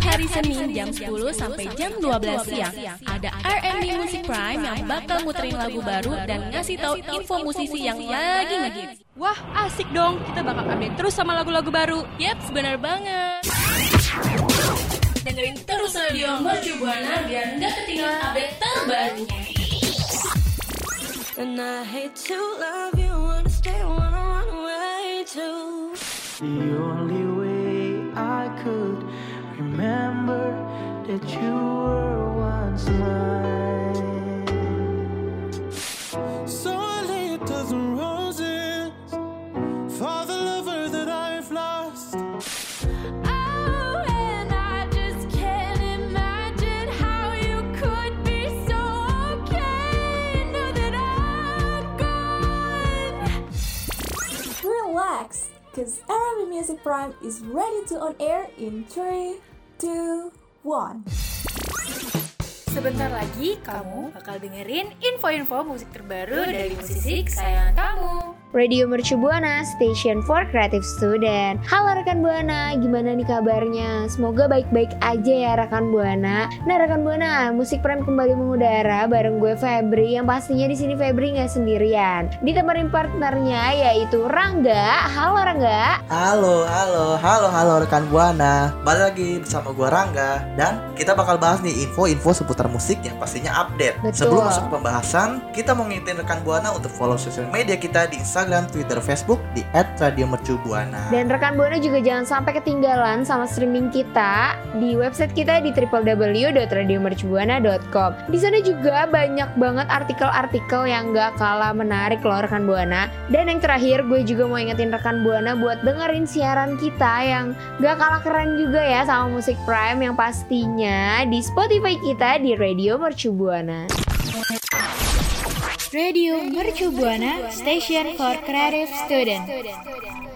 Hari Senin jam 10 sampai jam 12 siang ada R&B Music Prime yang bakal muterin lagu baru dan ngasih tahu info musisi yang lagi ngehits. Wah, asik dong. Kita bakal update terus sama lagu-lagu baru. Yap, benar banget. Dengerin terus radio Mercu Buana biar nggak ketinggalan update terbarunya. And I hate to love you, wanna stay, wanna run away too. The only way I could that you were once mine. So I lay roses for the lover that I've lost. Oh, and I just can't imagine how you could be so okay. Know that I'm gone. Relax, because Arabic Music Prime is ready to on air in 3, 2, 1. Sebentar lagi kamu bakal dengerin info-info musik terbaru dari musisi kesayangan kamu. Radio Mercu Buana, Station for Creative Student. Halo rekan Buana, gimana nih kabarnya? Semoga baik-baik aja ya rekan Buana. Nah rekan Buana, musik prime kembali mengudara bareng gue Febri yang pastinya di sini Febri nggak sendirian. Ditemenin partnernya yaitu Rangga. Halo Rangga. Halo, halo, halo, halo rekan Buana. Balik lagi bersama gua Rangga dan kita bakal bahas nih info-info seputar musik yang pastinya update. Betul. Sebelum masuk ke pembahasan, kita mau ngingetin rekan Buana untuk follow sosial media kita di Instagram, Twitter, Facebook di @radiomercubuana. Dan rekan Buana juga jangan sampai ketinggalan sama streaming kita di website kita di www.radiomercubuana.com. Di sana juga banyak banget artikel-artikel yang gak kalah menarik loh rekan Buana. Dan yang terakhir gue juga mau ingetin rekan Buana buat dengerin siaran kita yang gak kalah keren juga ya sama musik Prime yang pastinya di Spotify kita di Radio Mercu Buana. Radio Mercu Buana, Station for Creative Student.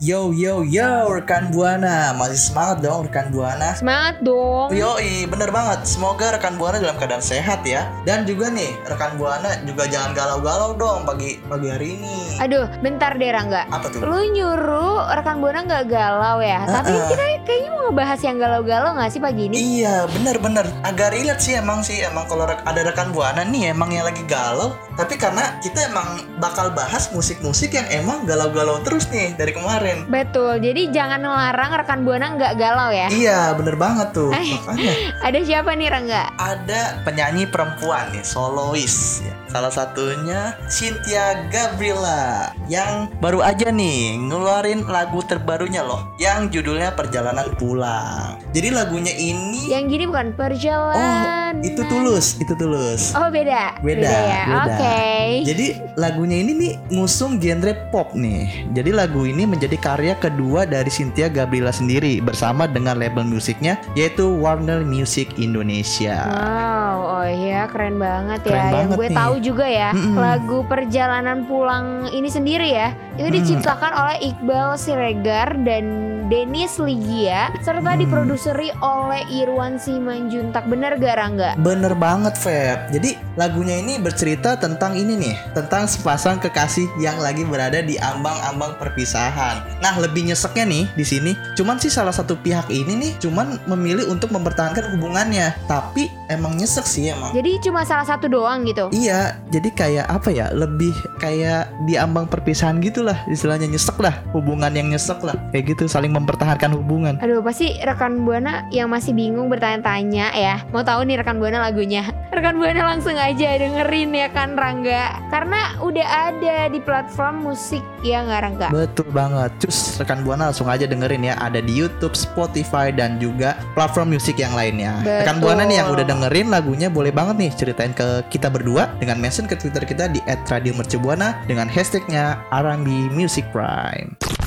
Yo yo yo rekan Buana, masih semangat dong rekan Buana. Semangat dong! Yoi, bener banget. Semoga rekan Buana dalam keadaan sehat ya. Dan juga nih, rekan Buana juga jangan galau-galau dong pagi pagi hari ini. Aduh, bentar deh Rangga. Apa tuh? Lu nyuruh rekan Buana nggak galau ya? Tapi Uh-uh. kita kayaknya mau ngebahas yang galau-galau nggak sih pagi ini? Iya bener-bener agak relate sih emang sih emang kalau ada rekan buana nih emang yang lagi galau tapi karena kita emang bakal bahas musik-musik yang emang galau-galau terus nih dari kemarin Betul. Jadi jangan ngelarang rekan Buana nggak galau ya. iya bener banget tuh Eh. makanya Ada siapa nih Rangga? ada penyanyi perempuan nih solois ya. salah satunya Cynthia Gabriela yang baru aja nih ngeluarin lagu terbarunya loh yang judulnya Perjalanan Pulang jadi lagunya ini Yang gini bukan oh perjalanan. itu tulus itu tulus Oh beda. Beda, ya. beda. Oke. Jadi lagunya ini nih ngusung genre pop nih. Jadi lagu ini menjadi karya kedua dari Cynthia Gabriela sendiri bersama dengan label musiknya yaitu Warner Music Indonesia. Wow, oh iya keren banget ya. Keren Yang banget gue nih. tahu juga ya, Mm-mm. lagu Perjalanan Pulang ini sendiri ya, itu Mm. diciptakan oleh Iqbal Siregar dan Dennis Ligia serta Hmm. diproduseri oleh Irwan Simanjuntak. Bener gak Rangga? Bener banget Feb. Jadi lagunya ini bercerita tentang ini nih, tentang sepasang kekasih yang lagi berada di ambang-ambang perpisahan. Nah lebih nyeseknya nih di sini, cuman sih salah satu pihak ini nih, cuman memilih untuk mempertahankan hubungannya. Tapi emang nyesek sih emang. Jadi cuma salah satu doang gitu. Iya, jadi kayak apa ya? Lebih kayak di ambang perpisahan gitulah, istilahnya nyesek lah, hubungan yang nyesek lah, kayak gitu saling mempertahankan hubungan. Aduh pasti rekan Buana yang masih bingung bertanya-tanya ya Mau tahu nih rekan Buana lagunya Rekan Buana langsung aja dengerin ya kan Rangga Karena udah ada di platform musik ya nggak Rangga? Betul banget. Cus rekan buana langsung aja dengerin ya. Ada di YouTube, Spotify dan juga platform musik yang lainnya. Betul. Rekan buana nih yang udah dengerin lagunya boleh banget nih ceritain ke kita berdua dengan mention ke Twitter kita di @radiomercubuana dengan hashtagnya R&B Music Prime.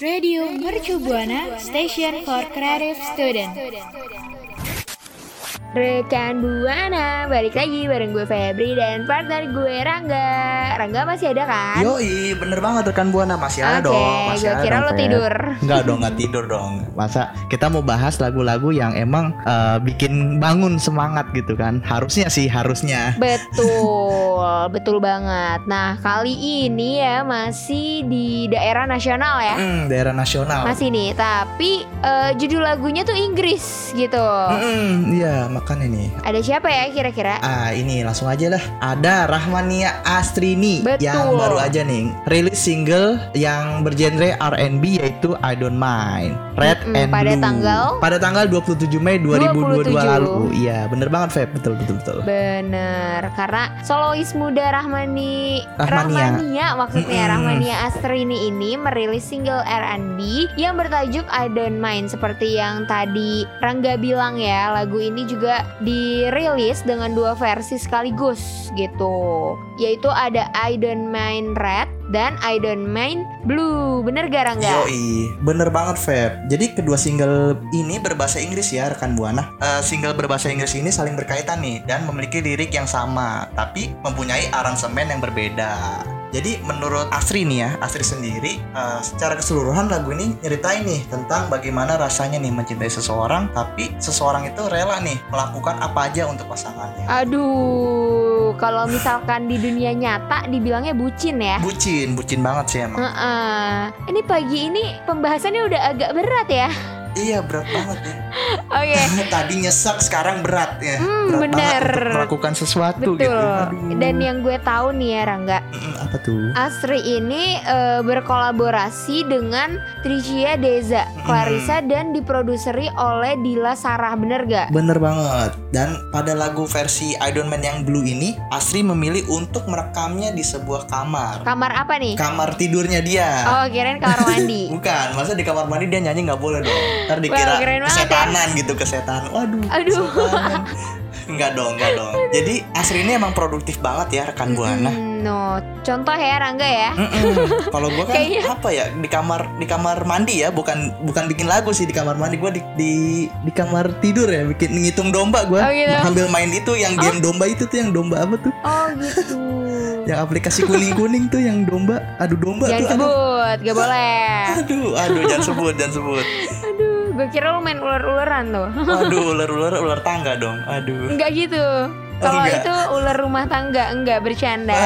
Radio Mercu Buana, Station for Creative Student. Rekan Buana Balik lagi bareng gue Febri dan partner gue Rangga Rangga masih ada kan? Yoi, bener banget rekan buana masih ada Oke, dong. Masih gue ada kira dong, lo Feb. tidur Enggak dong, enggak tidur dong. Masa kita mau bahas lagu-lagu yang emang eh, bikin bangun semangat gitu kan? Harusnya sih, harusnya. Betul, betul banget Nah kali ini ya masih di daerah nasional ya Hmm, daerah nasional. Masih nih, tapi eh, judul lagunya tuh Inggris gitu Hmm, iya, nih. Ada siapa ya kira-kira? Ah, ini langsung aja lah. Ada Rahmania Astrini Betul. yang baru aja nih rilis single yang bergenre R&B yaitu I Don't Mind. Red Mm-mm, and pada Blue. tanggal? pada tanggal 27 Mei 2022 27. lalu. Iya, bener banget Feb, betul betul betul. Bener, karena solois muda Rahmani Rahmania. Rahmania maksudnya Mm-mm. Rahmania Astrini ini merilis single R&B yang bertajuk I Don't Mind seperti yang tadi Rangga bilang ya lagu ini juga dirilis dengan dua versi sekaligus gitu yaitu ada I Don't Mind Red dan I Don't Mind Blue bener gak Rangga? Yoi, bener banget Feb. Jadi kedua single ini berbahasa Inggris ya rekan buana. Eh, single berbahasa Inggris ini saling berkaitan nih dan memiliki lirik yang sama, tapi mempunyai aransemen yang berbeda. Jadi menurut Asri nih ya, Asri sendiri eh, secara keseluruhan lagu ini nyeritain nih tentang bagaimana rasanya nih mencintai seseorang, tapi seseorang itu rela nih melakukan apa aja untuk pasangannya. Aduh, kalau misalkan di dunia nyata dibilangnya bucin ya. Bucin, bucin banget sih emang. Heeh. Ini pagi ini pembahasannya udah agak berat ya. Iya berat banget ya. Oke. Tadi nyesek sekarang berat ya. Hmm, berat bener. untuk melakukan sesuatu Betul. gitu. Aduh. Dan yang gue tahu nih ya Rangga, apa tuh? Asri ini eh, berkolaborasi dengan Tricia Deza, Clarissa dan diproduseri oleh Dila Sarah, bener gak? Bener banget. Dan pada lagu versi I Don't Mind yang Blue ini, Asri memilih untuk merekamnya di sebuah kamar. Kamar apa nih? Kamar tidurnya dia. Oh, kirain kamar mandi. Bukan, masa di kamar mandi dia nyanyi nggak boleh dong. Ntar dikira banget ya. kesetanan gitu, kesetan. Waduh. Aduh. Enggak dong, enggak dong. Jadi Asri ini emang produktif banget ya rekan buana. Hmm, no, contoh ya Rangga ya. Mm-mm. Kalau gua kan Kayaknya- apa ya di kamar di kamar mandi ya, bukan bukan bikin lagu sih di kamar mandi. Gua di di, di kamar tidur ya, bikin ngitung domba gua. Oh, gitu. Sambil main itu yang game domba itu tuh yang domba apa tuh? Oh gitu. Yang aplikasi kuning-kuning tuh yang domba, adu domba Jangan tuh. Aduh, sebut, gak boleh. aduh, aduh, jangan sebut, jangan sebut. Gue kira lu main ular-ularan tuh. Aduh, ular-ular ular tangga dong. Aduh. Enggak gitu. Kalau enggak. itu ular rumah tangga, enggak bercanda.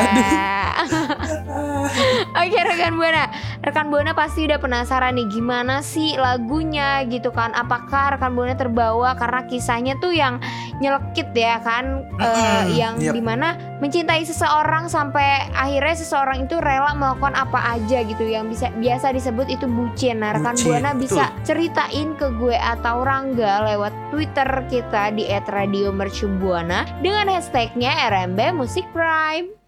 Oke rekan buana, rekan buana pasti udah penasaran nih gimana sih lagunya gitu kan? Apakah rekan buana terbawa karena kisahnya tuh yang nyelekit ya kan? Eh, Mm-mm, yang yep. di mana mencintai seseorang sampai akhirnya seseorang itu rela melakukan apa aja gitu yang bisa biasa disebut itu bucin. Nah rekan Bucin, buana bisa betul. ceritain ke gue atau Rangga lewat Twitter kita di @radiomercubuana dengan hashtagnya RMB Musik Prime.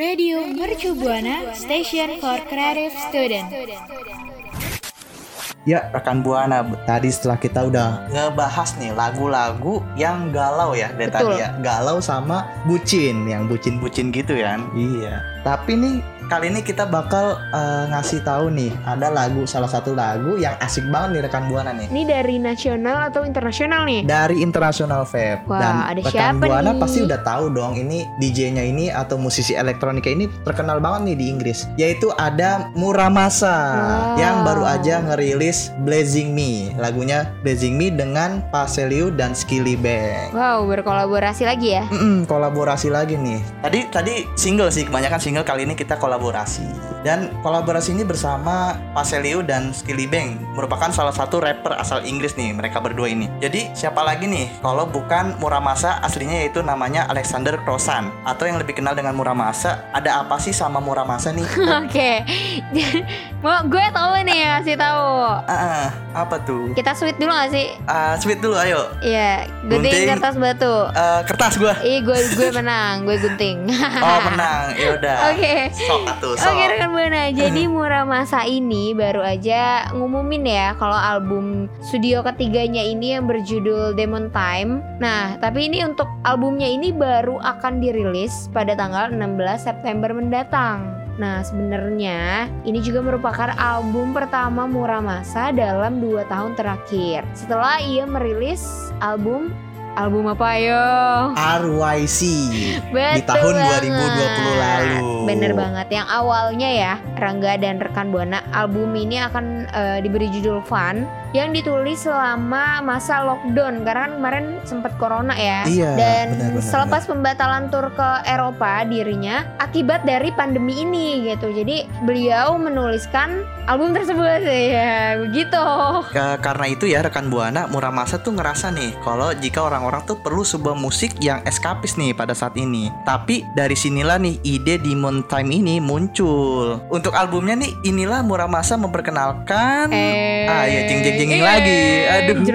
Radio Mercu Buana Station for Creative Student. Ya, rekan Buana, tadi setelah kita udah ngebahas nih lagu-lagu yang galau ya dari Betul. tadi ya. Galau sama bucin, yang bucin-bucin gitu kan. Iya. Tapi nih kali ini kita bakal eh, ngasih tahu nih ada lagu salah satu lagu yang asik banget nih rekan Buana nih. Ini dari nasional atau internasional nih? Dari internasional Feb Wah, dan ada rekan siapa Buana nih? pasti udah tahu dong ini DJ-nya ini atau musisi elektronika ini terkenal banget nih di Inggris yaitu ada Muramasa Wow. yang baru aja ngerilis Blazing Me lagunya Blazing Me dengan Paseliu dan Skilly Bang Wow, berkolaborasi lagi ya? Mm-mm, kolaborasi lagi nih. Tadi tadi single sih, kebanyakan single kali ini kita kolaborasi. Dan kolaborasi ini bersama Paseliu dan Skilly Bang merupakan salah satu rapper asal Inggris nih mereka berdua ini. Jadi siapa lagi nih kalau bukan Muramasa aslinya yaitu namanya Alexander Crossan atau yang lebih kenal dengan Muramasa. Ada apa sih sama Muramasa nih? Oke. Mau gue tahu nih ngasih tahu. Ah, ah, apa tuh? Kita sweet dulu gak sih? Ah, sweet dulu ayo. Iya, gunting Gunting. kertas batu. Eh, kertas gua. Ih, gue gue menang, gue gunting. Oh, menang. Ya udah. Oke. Sok atuh, sok. Oke rekan buana, jadi Muramasa ini baru aja ngumumin ya kalau album studio ketiganya ini yang berjudul Demon Time. Nah, tapi ini untuk albumnya ini baru akan dirilis pada tanggal 16 September mendatang. Nah, sebenarnya ini juga merupakan album pertama Muramasa dalam dua tahun terakhir. Setelah ia merilis album album apa ayo? RYC Betul di tahun banget. 2020 lalu. Bener banget. Yang awalnya ya Rangga dan rekan Buana album ini akan eh, diberi judul Fun yang ditulis selama masa lockdown karena kan kemarin sempat corona ya. Iya, Dan benar-benar. selepas pembatalan tur ke Eropa dirinya akibat dari pandemi ini gitu. Jadi beliau menuliskan album tersebut ya begitu. Ke- karena itu ya rekan buana Muramasa tuh ngerasa nih kalau jika orang-orang tuh perlu sebuah musik yang eskapis nih pada saat ini. Tapi dari sinilah nih ide Demon Time ini muncul. Untuk albumnya nih inilah Muramasa memperkenalkan Eh, Ah, ya, jeng, jeng, jenging lagi. Aduh.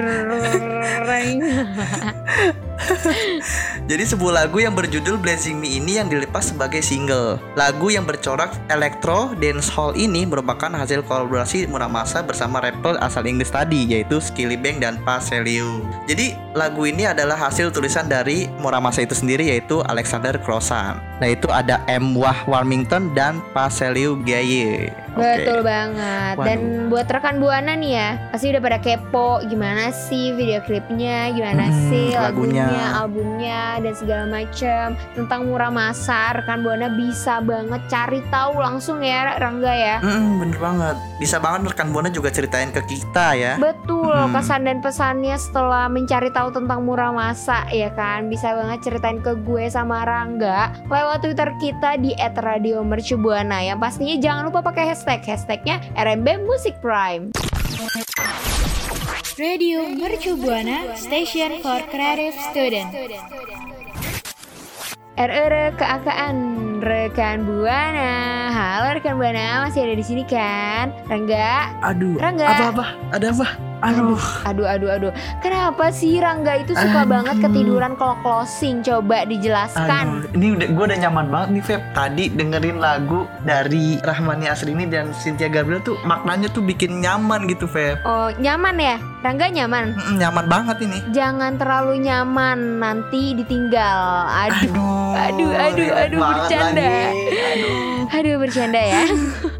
Jadi sebuah lagu yang berjudul Blazing Me ini yang dilepas sebagai single. Lagu yang bercorak electro dancehall ini merupakan hasil kolaborasi Muramasa bersama rapper asal Inggris tadi yaitu Skilly Bang dan Paseliu. Jadi lagu ini adalah hasil tulisan dari Muramasa itu sendiri yaitu Alexander Crossan. Nah itu ada M Wah Warmington dan Paseliu Gaye. Oke. Betul banget. Dan buat rekan buana nih ya, pasti udah pada kepo gimana sih video klipnya, gimana Mm-mm, sih lagunya. lagunya, albumnya dan segala macam tentang Muramasa. Rekan buana bisa banget cari tahu langsung ya, Rangga ya. Mm, bener banget. Bisa banget rekan Buana juga ceritain ke kita ya. Betul, Mm-mm. kesan dan pesannya setelah mencari tahu tentang Muramasa ya kan Bisa banget ceritain ke gue sama Rangga Lewat Twitter kita di @radiomercubuana Yang pastinya jangan lupa pakai hashtag Hashtagnya RMB Music Prime Radio Mercu Buana, Station for Creative Student. RR keakaan rekan Buana. Halo rekan Buana, masih ada di sini kan? Rangga? Aduh, Rangga. apa-apa? Ada apa? Aduh. Aduh, aduh, aduh. Kenapa sih Rangga itu suka Aduh. banget ketiduran kalau closing? Coba dijelaskan. Aduh, ini udah gue udah nyaman banget nih Feb. Tadi dengerin lagu dari Rahmani Asrini dan Cynthia Gabriel tuh maknanya tuh bikin nyaman gitu Feb. Oh, nyaman ya? Rangga nyaman? Mm, nyaman banget ini. Jangan terlalu nyaman, nanti ditinggal. Aduh, aduh, aduh, aduh, banget bercanda. lagi. Aduh. aduh bercanda ya.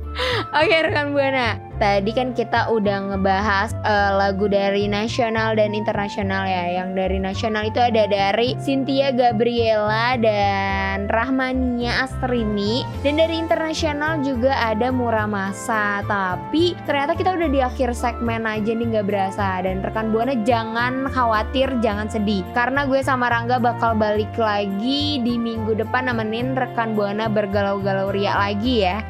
Oke rekan buana, tadi kan kita udah ngebahas eh, lagu dari nasional dan internasional ya. Yang dari nasional itu ada dari Cynthia Gabriela dan Rahmania Astrini. Dan dari internasional juga ada Muramasa. Tapi ternyata kita udah di akhir segmen aja nih nggak berasa. Dan rekan buana jangan khawatir, jangan sedih. Karena gue sama Rangga bakal balik lagi di minggu depan nemenin rekan buana bergalau-galau ria lagi ya.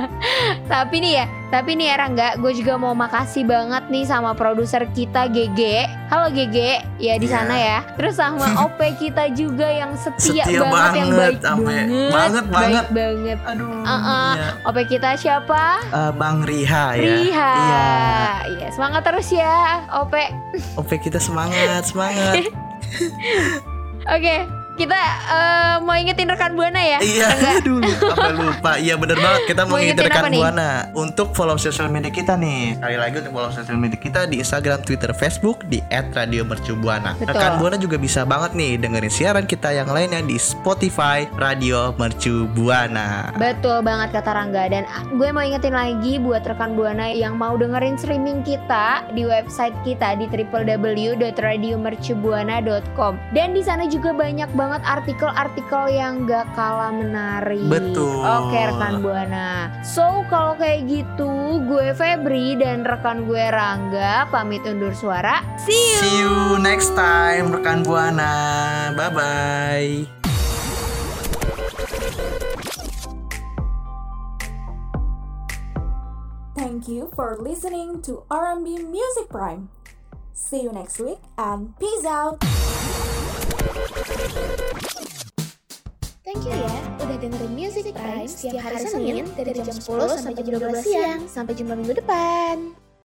tapi nih ya, tapi nih ya Rangga, gue juga mau makasih banget nih sama produser kita GG. Halo GG, ya di Iya. sana ya. Terus sama OP kita juga yang setia, Setia banget, yang baik banget, banget, baik banget. banget. Aduh. Uh-uh. iya. OP kita siapa? Eh, Bang Riha ya. Riha. Iya. Iya, semangat terus ya, OP. Oke kita semangat, semangat. Oke, kita eh, mau ingetin rekan buana ya. Iya, aduh, sampai lupa. Iya bener banget. Kita mau Mau ingetin rekan apa buana untuk follow sosial media kita nih. Sekali lagi untuk follow sosial media kita di Instagram, Twitter, Facebook di @radiomercubuana. Rekan buana juga bisa banget nih dengerin siaran kita yang lainnya di Spotify Radio Mercu Buana. Betul banget kata Rangga dan gue mau ingetin lagi buat rekan Buana yang mau dengerin streaming kita di website kita di www.radiomercubuana.com dan di sana juga banyak banget artikel-artikel yang gak kalah menarik. Betul. Oke rekan Buana. So kalau kayak gitu gue Febri dan rekan gue Rangga pamit undur suara. See you. See you next time rekan buana. Bye bye. Thank you for listening to R&B Music Prime. See you next week and peace out. Thank you ya udah dengerin Music Prime setiap hari Senin dari jam 10 sampai jam 12 siang. Sampai jumpa minggu depan.